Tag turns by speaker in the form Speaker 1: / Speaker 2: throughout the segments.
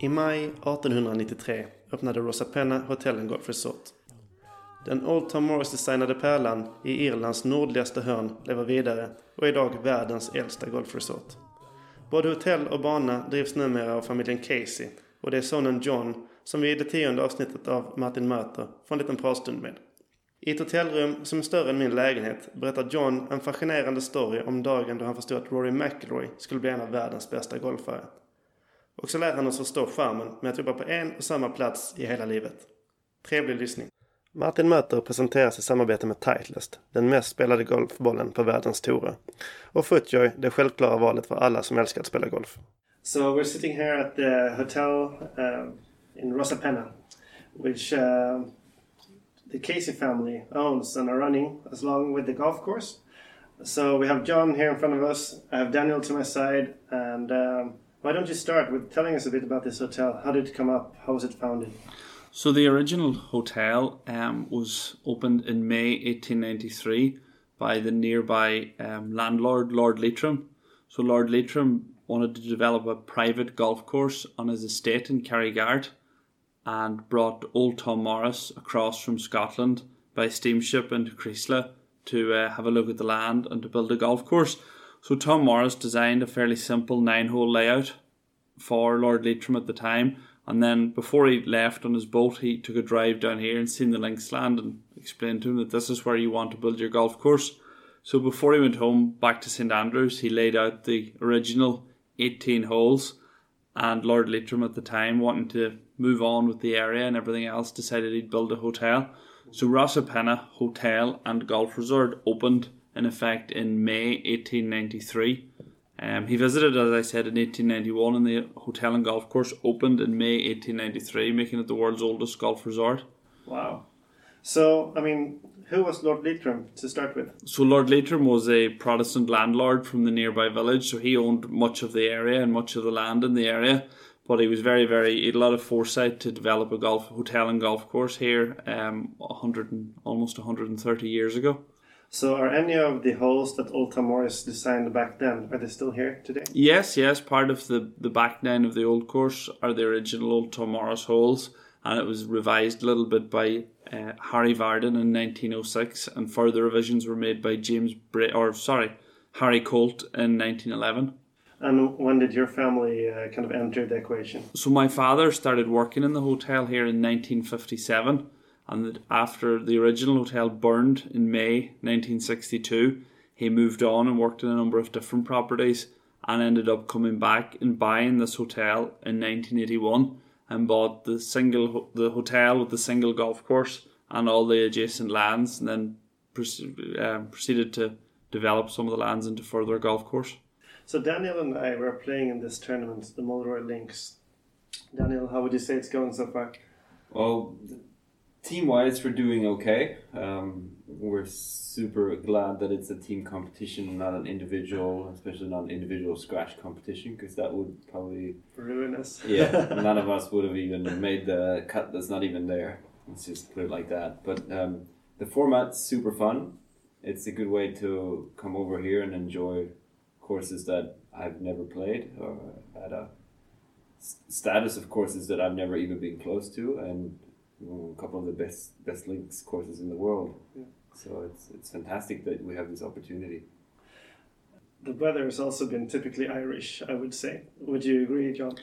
Speaker 1: I maj 1893 öppnade Rosapena Hotel and Golf Resort. Den Old Tom Morris-designade pärlan i Irlands nordligaste hörn lever vidare och är idag världens äldsta golfresort. Både hotell och bana drivs numera av familjen Casey och det är sonen John som vi i det tionde avsnittet av Martin möter får en liten pratstund med. I ett hotellrum som är större än min lägenhet berättar John en fascinerande story om dagen då han förstod att Rory McIlroy skulle bli en av världens bästa golfare. Och så lär han oss förstå charmen med att jobba på en och samma plats i hela livet. Trevlig lyssning. Martin Möter presenteras i samarbete med Titleist, den mest spelade golfbollen på världens tourer. Och Footjoy, det självklara valet för alla som älskar att spela golf. So we're sitting here at the hotel uh, in Rosapenna, which uh, the Casey family owns and are running as long with the golf course. So we have John here in front of us, I have Daniel to my side, and um, why don't you start with telling us a bit about this hotel? How did it come up? How was it founded?
Speaker 2: So the original hotel um, was opened in May 1893 by the nearby um, landlord Lord Leitrim. So Lord Leitrim wanted to develop a private golf course on his estate in Carrigart and brought old Tom Morris across from Scotland by steamship into Creeslough to uh, have a look at the land and to build a golf course. So Tom Morris designed a fairly simple nine-hole layout for Lord Leitrim at the time and then before he left on his boat, he took a drive down here and seen the links land and explained to him that this is where you want to build your golf course. So before he went home back to St Andrews, he laid out the original 18 holes. And Lord Leitrim at the time, wanting to move on with the area and everything else, decided he'd build a hotel. So Rosapenna Hotel and Golf Resort opened in effect in May 1893 um, he visited, as I said, in 1891, and the hotel and golf course opened in May 1893, making it the world's oldest golf resort.
Speaker 1: Wow. So, I mean, who was Lord Leitrim to start with?
Speaker 2: So, Lord Leitrim was a Protestant landlord from the nearby village, so he owned much of the area and much of the land in the area. But he was very, very, he had a lot of foresight to develop a golf hotel and golf course here, um, 100 and, almost 130 years ago.
Speaker 1: So, are any of the holes that Old Tom Morris designed back then are they still here today?
Speaker 2: Yes, yes. Part of the the back nine of the old course are the original Old Tom Morris holes, and it was revised a little bit by uh, Harry Vardon in 1906, and further revisions were made by James Bra- or sorry, Harry Colt in 1911.
Speaker 1: And when did your family uh, kind of enter the equation?
Speaker 2: So my father started working in the hotel here in 1957 and that after the original hotel burned in May 1962, he moved on and worked in a number of different properties and ended up coming back and buying this hotel in 1981 and bought the single the hotel with the single golf course and all the adjacent lands and then um, proceeded to develop some of the lands into further golf course.
Speaker 1: So Daniel and I were playing in this tournament, the Mulroy Links. Daniel, how would you say it's going so far?
Speaker 3: Well, team wise, we're doing okay. Um, we're super glad that it's a team competition, not an individual, especially not an individual scratch competition, because that would probably
Speaker 1: ruin us.
Speaker 3: yeah, none of us would have even made the cut that's not even there. Let's just put it like that. But um, the format's super fun. It's a good way to come over here and enjoy courses that I've never played or had a status of courses that I've never even been close to, and a couple of the best best links courses in the world. Yeah. So it's it's fantastic that we have this opportunity.
Speaker 1: The weather has also been typically Irish, I would say. Would you agree, John?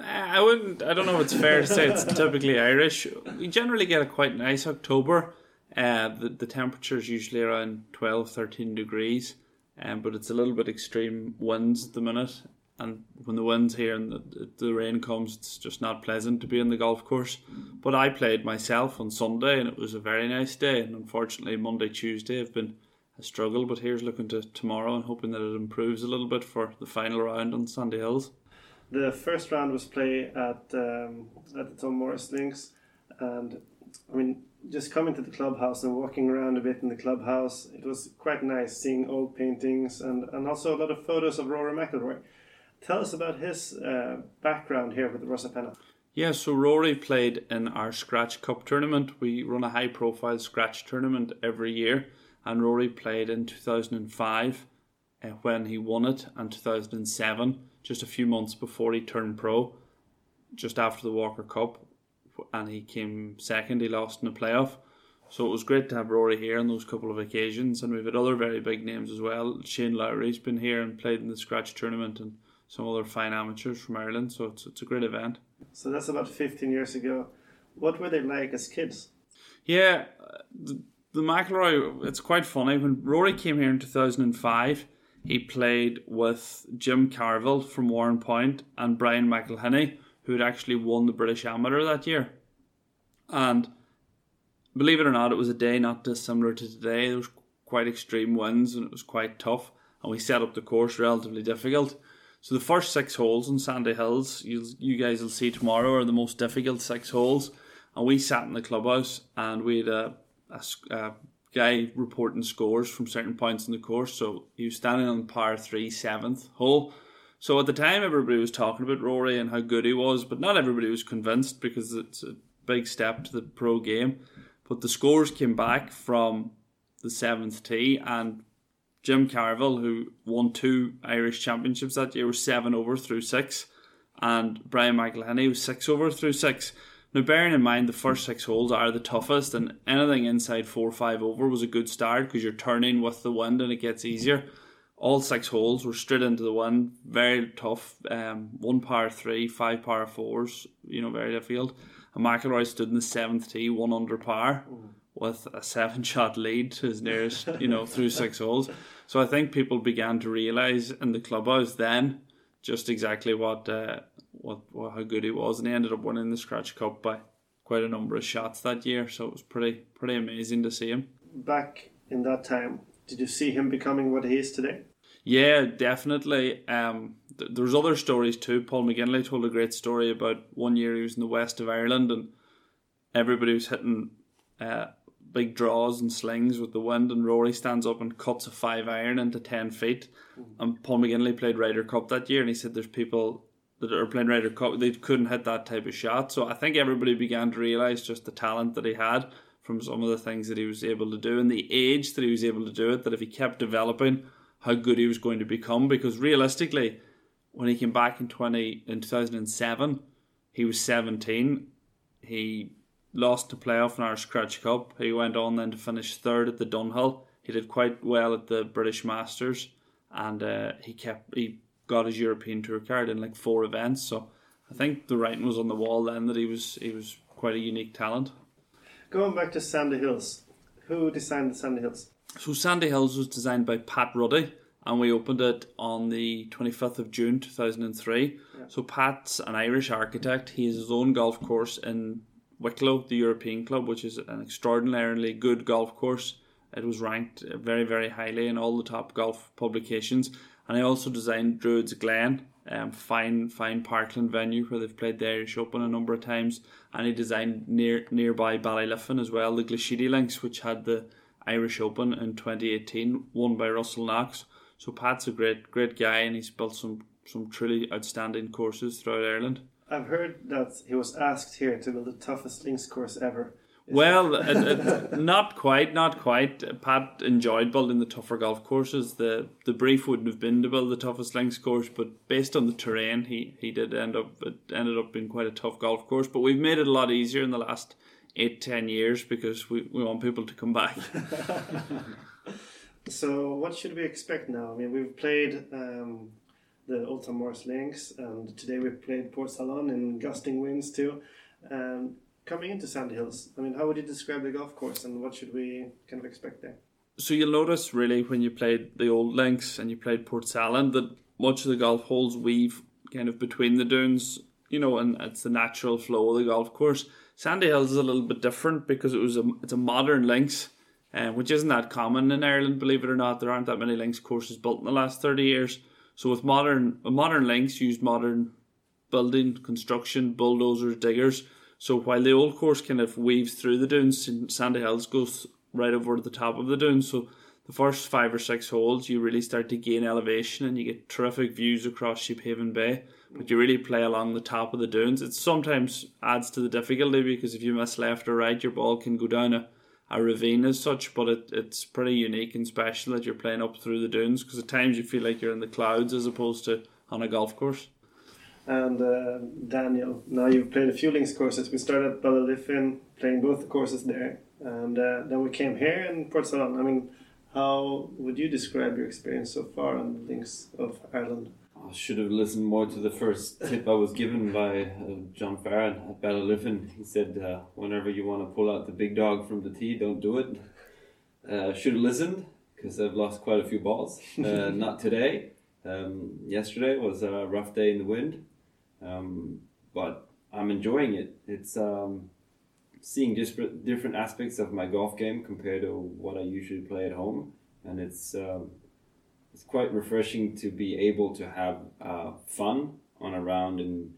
Speaker 2: Uh, I wouldn't. I don't know if it's fair to say it's typically Irish. We generally get a quite nice October. Uh, the, the temperature is usually around 12, 13 degrees, um, but it's a little bit extreme winds at the minute and when the wind's here and the, the, rain comes, it's just not pleasant to be in the golf course. But I played myself on Sunday, and it was a very nice day. And unfortunately, Monday, Tuesday have been a struggle. But here's looking to tomorrow and hoping that it improves a little bit for the final round on Sandy Hills.
Speaker 1: The first round was played at um, at the Tom Morris Links, and I mean, just coming to the clubhouse and walking around a bit in the clubhouse, it was quite nice seeing old paintings and, and also a lot of photos of Rory McIlroy. Tell us about his uh, background here with Rosapenna.
Speaker 2: Yeah, so Rory played in our Scratch Cup tournament. We run a high profile Scratch tournament every year, and Rory played in 2005 uh, when he won it, and 2007, just a few months before he turned pro, just after the Walker Cup, and he came second. He lost in the playoff. So it was great to have Rory here on those couple of occasions, and we've had other very big names as well. Shane Lowry's been here and played in the Scratch tournament, and some other fine amateurs from Ireland. So it's it's a great event.
Speaker 1: So that's about 15 years ago. What were they like as kids?
Speaker 2: Yeah, the, the McIlroy. It's quite funny when Rory came here in 2005. He played with Jim Carvill from Warren and Brian McElhinney, who had actually won the British Amateur that year. And believe it or not, it was a day not dissimilar to today. There was quite extreme winds and it was quite tough. And we set up the course relatively difficult. So the first six holes in Sandy Hills, you you guys will see tomorrow, are the most difficult six holes. And we sat in the clubhouse and we had a, a, a guy reporting scores from certain points in the course. So he was standing on par three, seventh hole. So at the time, everybody was talking about Rory and how good he was, but not everybody was convinced because it's a big step to the pro game. But the scores came back from the seventh tee, and Jim Carvill, who won two Irish championships that year, was seven over through six, and Brian McElhinney was six over through six. Now, bearing in mind the first six holes are the toughest, and anything inside four or five over was a good start because you're turning with the wind and it gets easier. All six holes were straight into the wind, very tough. Um, one par three, five par fours, you know, very difficult. And McIlroy stood in the seventh tee, one under par, mm. with a seven shot lead to his nearest, you know, through six holes. So I think people began to realise in the clubhouse then just exactly what, uh, what, what how good he was, and he ended up winning the Scratch Cup by quite a number of shots that year. So it was pretty pretty amazing to see him.
Speaker 1: Back in that time, did you see him becoming what he is today?
Speaker 2: Yeah, definitely. Um, th- there's other stories too. Paul McGinley told a great story about one year he was in the west of Ireland and everybody was hitting uh, big draws and slings with the wind, and Rory stands up and cuts a five iron into ten feet. Mm-hmm. And Paul McGinley played Ryder Cup that year, and he said there's people that are playing Ryder Cup they couldn't hit that type of shot. So I think everybody began to realise just the talent that he had from some of the things that he was able to do and the age that he was able to do it. That if he kept developing how good he was going to become because realistically, when he came back in twenty in two thousand and seven, he was seventeen. He lost the playoff in our Scratch Cup. He went on then to finish third at the Dunhill. He did quite well at the British Masters, and uh, he kept he got his European Tour card in like four events. So I think the writing was on the wall then that he was he was quite a unique talent.
Speaker 1: Going back to Sandy Hills, who designed the Sandy Hills?
Speaker 2: So Sandy Hills was designed by Pat Ruddy and we opened it on the 25th of June 2003. Yeah. So Pat's an Irish architect. He has his own golf course in Wicklow, the European Club, which is an extraordinarily good golf course. It was ranked very, very highly in all the top golf publications. And I also designed Druids Glen, um, fine, fine parkland venue where they've played the Irish Open a number of times. And he designed near nearby Ballyliffin as well, the Glashedy Links, which had the Irish Open in 2018, won by Russell Knox. So Pat's a great, great guy, and he's built some some truly outstanding courses throughout Ireland.
Speaker 1: I've heard that he was asked here to build the toughest links course ever.
Speaker 2: Is well, it, it, uh, uh, not quite, not quite. Pat enjoyed building the tougher golf courses. The the brief wouldn't have been to build the toughest links course, but based on the terrain, he he did end up it ended up being quite a tough golf course. But we've made it a lot easier in the last eight ten years because we, we want people to come back.
Speaker 1: so what should we expect now? I mean, we've played um, the Old Morris Links, and today we played Portsalon in gusting winds too. Um, coming into Sandy Hills, I mean, how would you describe the golf course, and what should we kind of expect there?
Speaker 2: So you'll notice really when you played the old links and you played Portsalon that much of the golf holes weave kind of between the dunes, you know, and it's the natural flow of the golf course. Sandy Hills is a little bit different because it was a it's a modern links, um, which isn't that common in Ireland. Believe it or not, there aren't that many links courses built in the last thirty years. So with modern modern links used modern building construction bulldozers diggers. So while the old course kind of weaves through the dunes, and Sandy Hills goes right over the top of the dunes. So the first five or six holes, you really start to gain elevation and you get terrific views across Sheephaven Bay. But you really play along the top of the dunes. It sometimes adds to the difficulty because if you miss left or right, your ball can go down a, a ravine as such. But it, it's pretty unique and special that you're playing up through the dunes because at times you feel like you're in the clouds as opposed to on a golf course.
Speaker 1: And uh, Daniel, now you've played a few links courses. We started at Ballyliffin, playing both the courses there, and uh, then we came here in Portsalon. I mean, how would you describe your experience so far on the links of Ireland?
Speaker 3: I should have listened more to the first tip I was given by uh, John Farron at Ballyliffin. He said, uh, whenever you want to pull out the big dog from the tee, don't do it. Uh, should have listened because I've lost quite a few balls. Uh, not today. Um, yesterday was a rough day in the wind, um, but I'm enjoying it. It's um, seeing different different aspects of my golf game compared to what I usually play at home, and it's um, it's quite refreshing to be able to have uh, fun on a round in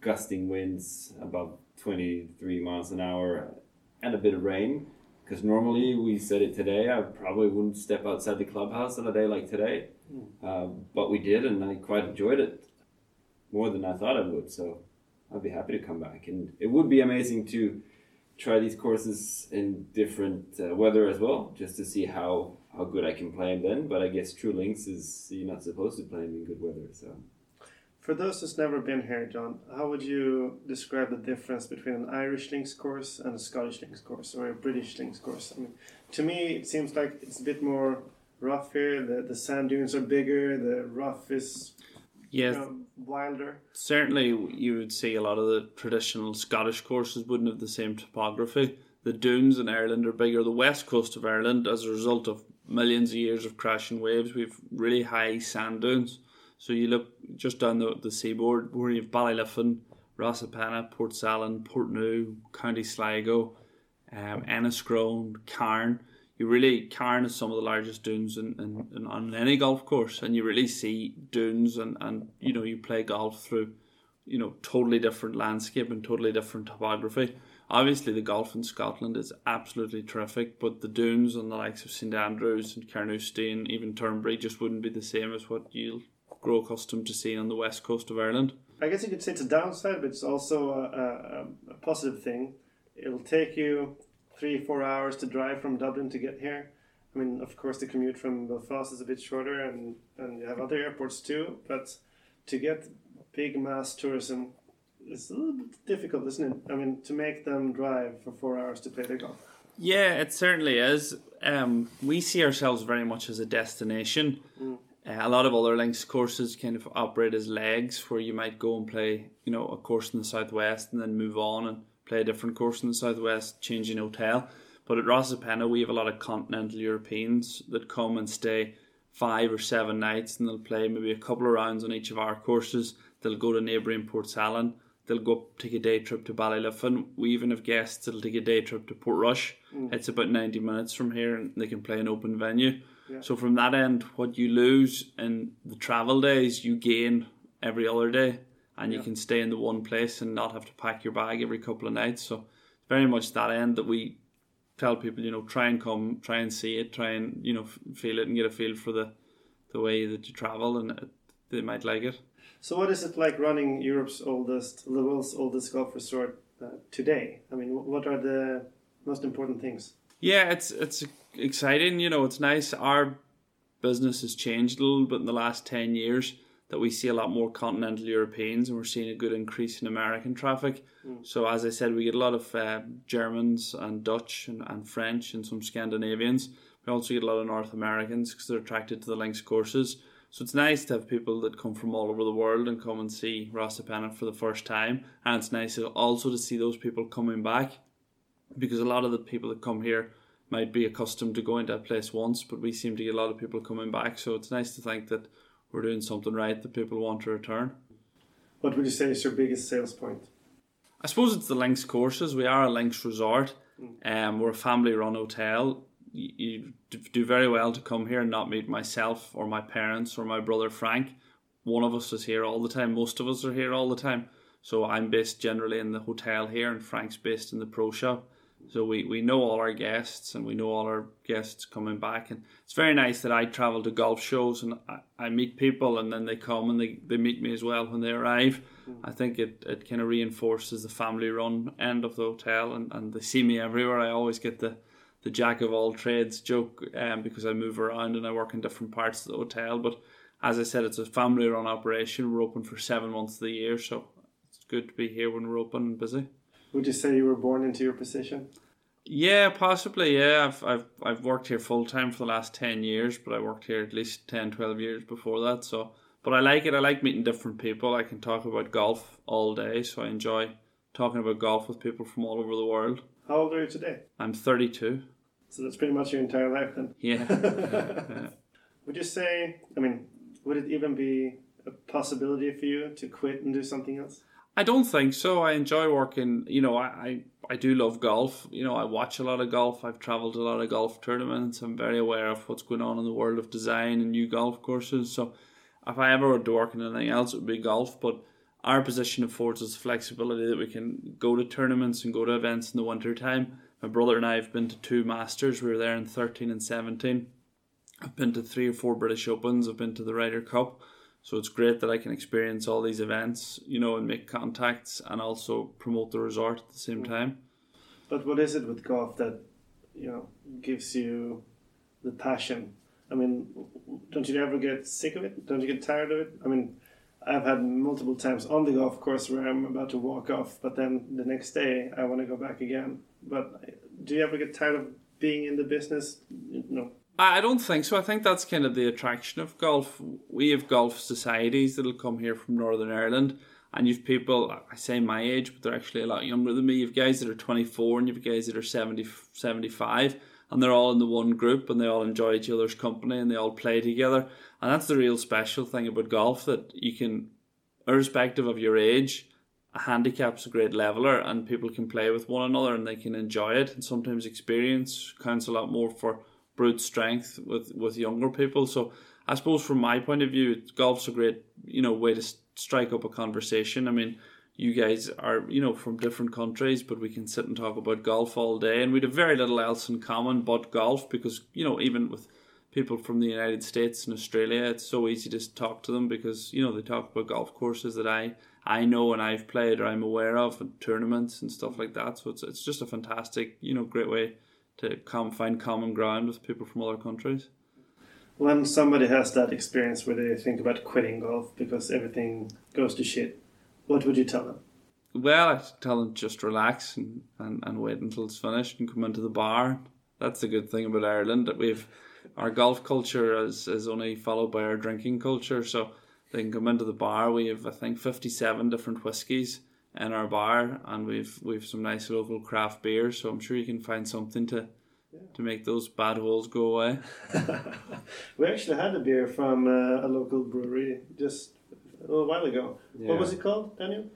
Speaker 3: gusting winds above 23 miles an hour and a bit of rain. Because normally we said it today, I probably wouldn't step outside the clubhouse on a day like today, mm. uh, but we did, and I quite enjoyed it more than I thought I would. So I'd be happy to come back, and it would be amazing to try these courses in different uh, weather as well, just to see how how good I can play them then. But I guess True Links is you're not supposed to play them in good weather, so.
Speaker 1: For those who's never been here, John, how would you describe the difference between an Irish links course and a Scottish links course or a British links course? I mean, to me, it seems like it's a bit more rough here. The the sand dunes are bigger. The rough is
Speaker 2: yeah,
Speaker 1: you know, wilder.
Speaker 2: Certainly, you would see a lot of the traditional Scottish courses wouldn't have the same topography. The dunes in Ireland are bigger. The west coast of Ireland, as a result of millions of years of crashing waves, we've really high sand dunes. So you look just down the, the seaboard where you have Ballyliffin, Rosapenna, Portsalon, Portnoo, County Sligo, um, Enniscrone, Carne you really Carne is some of the largest dunes in, in, in, on any golf course, and you really see dunes and, and you know you play golf through you know totally different landscape and totally different topography. Obviously, the golf in Scotland is absolutely terrific, but the dunes on the likes of St Andrews and Carnoustie and even Turnberry just wouldn't be the same as what you'll grow accustomed to seeing on the west coast of Ireland.
Speaker 1: I guess you could say it's a downside, but it's also a, a, a positive thing. It'll take you three, four hours to drive from Dublin to get here. I mean, of course, the commute from Belfast is a bit shorter, and, and you have other airports too. But to get big mass tourism is a little bit difficult, isn't it? I mean, to make them drive for four hours to play their golf.
Speaker 2: Yeah, it certainly is. Um, we see ourselves very much as a destination. Mm. Uh, a lot of other links courses kind of operate as legs, where you might go and play, you know, a course in the southwest and then move on and play a different course in the southwest, changing hotel. But at Rosapenna, we have a lot of continental Europeans that come and stay five or seven nights, and they'll play maybe a couple of rounds on each of our courses. They'll go to neighbouring Port Portsalon. They'll go take a day trip to Ballyliffin. We even have guests that'll take a day trip to Portrush. Mm. It's about ninety minutes from here, and they can play an open venue. Yeah. So from that end, what you lose in the travel days, you gain every other day and yeah. you can stay in the one place and not have to pack your bag every couple of nights. So it's very much that end that we tell people, you know, try and come, try and see it, try and you know feel it and get a feel for the the way that you travel, and it, they might like it.
Speaker 1: So, what is it like running Europe's oldest, the world's oldest golf resort uh, today? I mean, what are the most important things?
Speaker 2: Yeah, it's it's exciting. You know, it's nice. Our business has changed a little bit in the last ten years that we see a lot more continental Europeans and we're seeing a good increase in American traffic. Mm. So, as I said, we get a lot of uh, Germans and Dutch and, and, French and some Scandinavians. We also get a lot of North Americans because they're attracted to the links courses. So, it's nice to have people that come from all over the world and come and see Rosapenna for the first time. And it's nice also to see those people coming back because a lot of the people that come here might be accustomed to going to a place once, but we seem to get a lot of people coming back. So, it's nice to think that we're doing something right that people want to return.
Speaker 1: What would you say is your biggest sales point?
Speaker 2: I suppose it's the links courses. We are a links resort. Mm. Um, we're a family run hotel. You, do very well to come here and not meet myself or my parents or my brother Frank. One of us is here all the time. Most of us are here all the time. So I'm based generally in the hotel here, and Frank's based in the pro shop. So we, we know all our guests and we know all our guests coming back. And it's very nice that I travel to golf shows and I, I meet people and then they come and they, they meet me as well when they arrive. Mm. I think it, it kind of reinforces the family run end of the hotel and, and they see me everywhere. I always get the, the jack of all trades joke um, because I move around and I work in different parts of the hotel. But as I said, it's a family run operation. We're open for seven months of the year. So it's good to be here when we're open and busy.
Speaker 1: Would you say you were born into your position?
Speaker 2: Yeah, possibly. Yeah, I've I've I've worked here full time for the last ten years, but I worked here at least 10, 12 years before that. So, but I like it. I like meeting different people. I can talk about golf all day, so I enjoy talking about golf with people from all over the world.
Speaker 1: How old are you today?
Speaker 2: I'm thirty two.
Speaker 1: So that's pretty much your entire life then.
Speaker 2: Yeah. yeah.
Speaker 1: Would you say? I mean, would it even be a possibility for you to quit and do something else?
Speaker 2: I don't think so. I enjoy working. You know, I, I, I do love golf. You know, I watch a lot of golf. I've travelled a lot of golf tournaments. I'm very aware of what's going on in the world of design and new golf courses. So, if I ever were to work in anything else, it would be golf. But our position affords us flexibility that we can go to tournaments and go to events in the winter time. My brother and I have been to two Masters. We were there in 13 and 17. I've been to three or four British Opens. I've been to the Ryder Cup. So it's great that I can experience all these events, you know, and make contacts and also promote the resort at the same mm. time.
Speaker 1: But what is it with golf that, you know, gives you the passion? I mean, don't you ever get sick of it? Don't you get tired of it? I mean, I've had multiple times on the golf course where I'm about to walk off, but then the next day I want to go back again. But do you ever get tired of being in the business? No.
Speaker 2: I don't think so. I think that's kind of the attraction of golf. We have golf societies that'll come here from Northern Ireland, and you've people, I say my age, but they're actually a lot younger than me. You've guys that are 24 and you've guys that are 70, 75, and they're all in the one group and they all enjoy each other's company and they all play together. And that's the real special thing about golf that you can, irrespective of your age, a handicap's a great leveler and people can play with one another and they can enjoy it. And sometimes experience counts a lot more for brute strength with with younger people. So I suppose from my point of view, golf's a great you know way to strike up a conversation. I mean, you guys are you know from different countries, but we can sit and talk about golf all day, and we'd have very little else in common but golf because you know even with people from the United States and Australia, it's so easy to talk to them because you know they talk about golf courses that I I know and I've played or I'm aware of and tournaments and stuff like that. So it's it's just a fantastic you know great way to come find common ground with people from other countries.
Speaker 1: When somebody has that experience where they think about quitting golf because everything goes to shit, what would you tell them?
Speaker 2: Well, I'd tell them just relax and, and, and wait until it's finished and come into the bar. That's the good thing about Ireland that we've our golf culture is, is only followed by our drinking culture. So they can come into the bar. We have I think fifty seven different whiskies in our bar, and we've we've some nice local craft beers. So I'm sure you can find something to yeah. to make those bad holes go away.
Speaker 1: we actually had a beer from uh, a local brewery just a little while ago. Yeah. What was it called, Daniel?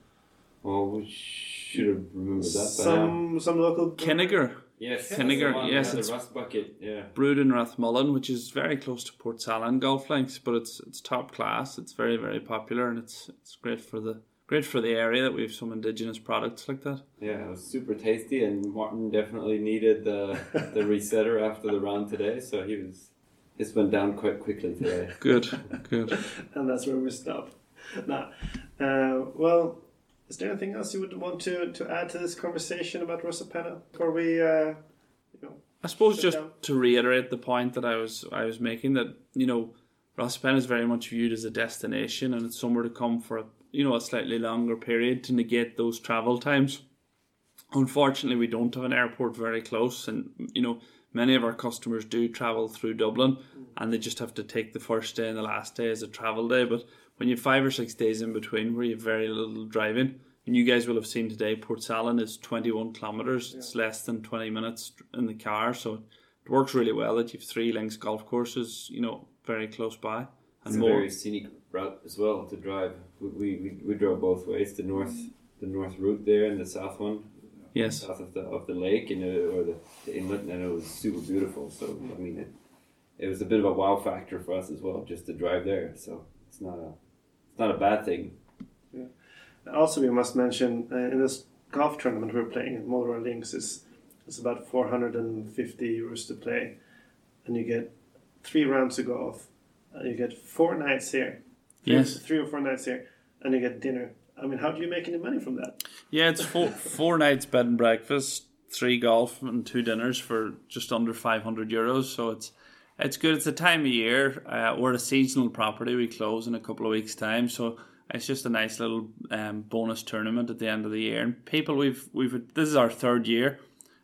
Speaker 3: Well, we should have remembered that.
Speaker 1: Some some local
Speaker 2: Kinnegar.
Speaker 3: Yes,
Speaker 2: Kinnegar. Yes,
Speaker 3: it's rust bucket. Yeah,
Speaker 2: brewed in Rathmullan, which is very close to Port Portsalon golf links, but it's it's top class. It's very very popular, and it's it's great for the great for the area that we have some indigenous products like that.
Speaker 3: Yeah, it was super tasty, and Martin definitely needed the the resetter after the round today, so he was. This went down quite quickly today.
Speaker 2: good, good.
Speaker 1: and that's where we stop. Now, uh, well, is there anything else you would want to, to add to this conversation about Rosapenna before we, uh, you know?
Speaker 2: I suppose just down? to reiterate the point that I was I was making that you know Rosapenna is very much viewed as a destination and it's somewhere to come for a you know a slightly longer period to negate those travel times. Unfortunately, we don't have an airport very close, and you know many of our customers do travel through Dublin, and they just have to take the first day and the last day as a travel day. But when you have five or six days in between where you have very little driving, and you guys will have seen today, Port Portsalon is 21 kilometres. Yeah. It's less than 20 minutes in the car, so it works really well that you have three links golf courses, you know, very close by.
Speaker 3: And it's more. a very scenic route as well to drive. We, we, we drove both ways, the north the north route there and the south one.
Speaker 2: Yes.
Speaker 3: South of the of the lake and or the, the inlet, and it was super beautiful. So I mean, it it was a bit of a wow factor for us as well, just to drive there. So it's not a it's not a bad thing.
Speaker 1: Yeah.
Speaker 4: Also, we must mention uh, in this golf tournament we're playing at Mulroy Links is it's about 450 euros to play, and you get three rounds of golf. And you get four nights here. Three,
Speaker 2: Yes.
Speaker 4: Three or four nights here, and you get dinner. I mean, how do you make any money from that?
Speaker 2: Yeah, it's four four nights bed and breakfast, three golf and two dinners for just under five hundred euros. So it's it's good. It's the time of year. Uh, we're a seasonal property. We close in a couple of weeks' time, so it's just a nice little um, bonus tournament at the end of the year. And people, we've we've this is our third year.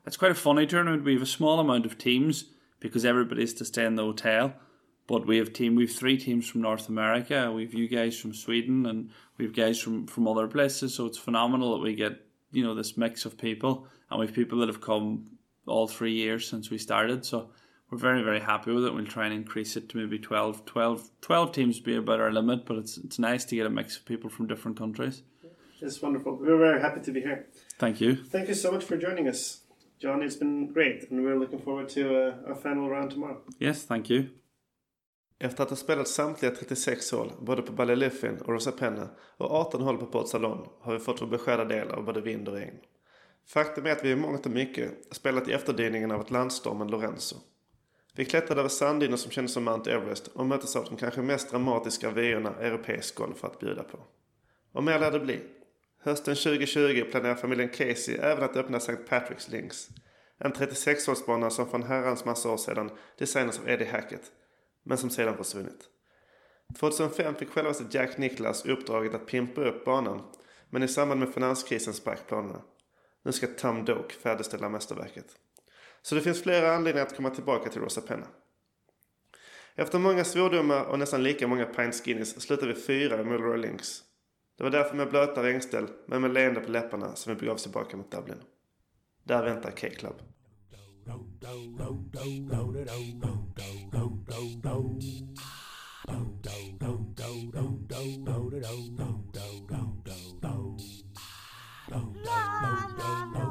Speaker 2: It's quite a funny tournament. We have a small amount of teams because everybody's to stay in the hotel. But we have team. We've three teams from North America. We've you guys from Sweden, and we've guys from from other places. So it's phenomenal that we get you know this mix of people, and we've people that have come all three years since we started. So we're very very happy with it. We'll try and increase it to maybe 12, 12, 12 teams would be about our limit. But it's it's nice to get a mix of people from different countries.
Speaker 4: It's wonderful. We're very happy to be here.
Speaker 2: Thank you.
Speaker 4: Thank you so much for joining us, John. It's been great, and we're looking forward to uh, our final round tomorrow.
Speaker 2: Yes, thank you.
Speaker 4: Efter att ha spelat samtliga 36 hål, både på Ballyliffin och Rosapenna och 18 hål på Port Salon, har vi fått vår beskärda del av både vind och regn. Faktum är att vi i mångt och mycket spelat i efterdyningen av ett landstormen Lorenzo. Vi klättrade över sanddyner som kändes som Mount Everest och möttes av de kanske mest dramatiska vyerna europeisk golf att bjuda på. Och mer lär det bli. Hösten 2020 planerar familjen Casey även att öppna St. Patrick's Links. En 36-hålsbana som för en herrans massa år sedan designades av Eddie Hackett men som sedan försvunnit. 2005 fick självaste Jack Nicklaus uppdraget att pimpa upp banan, men i samband med finanskrisen sprack planerna. Nu ska Tom Doak färdigställa mästerverket. Så det finns flera anledningar att komma tillbaka till Rosa Penna. Efter många svordomar och nästan lika många pint skinnies slutade vi fyra i Mulroy Links. Det var därför med blöta regnställ, men med leende på läpparna, som vi begav oss tillbaka mot Dublin. Där väntar K-Club.
Speaker 5: La, la, la.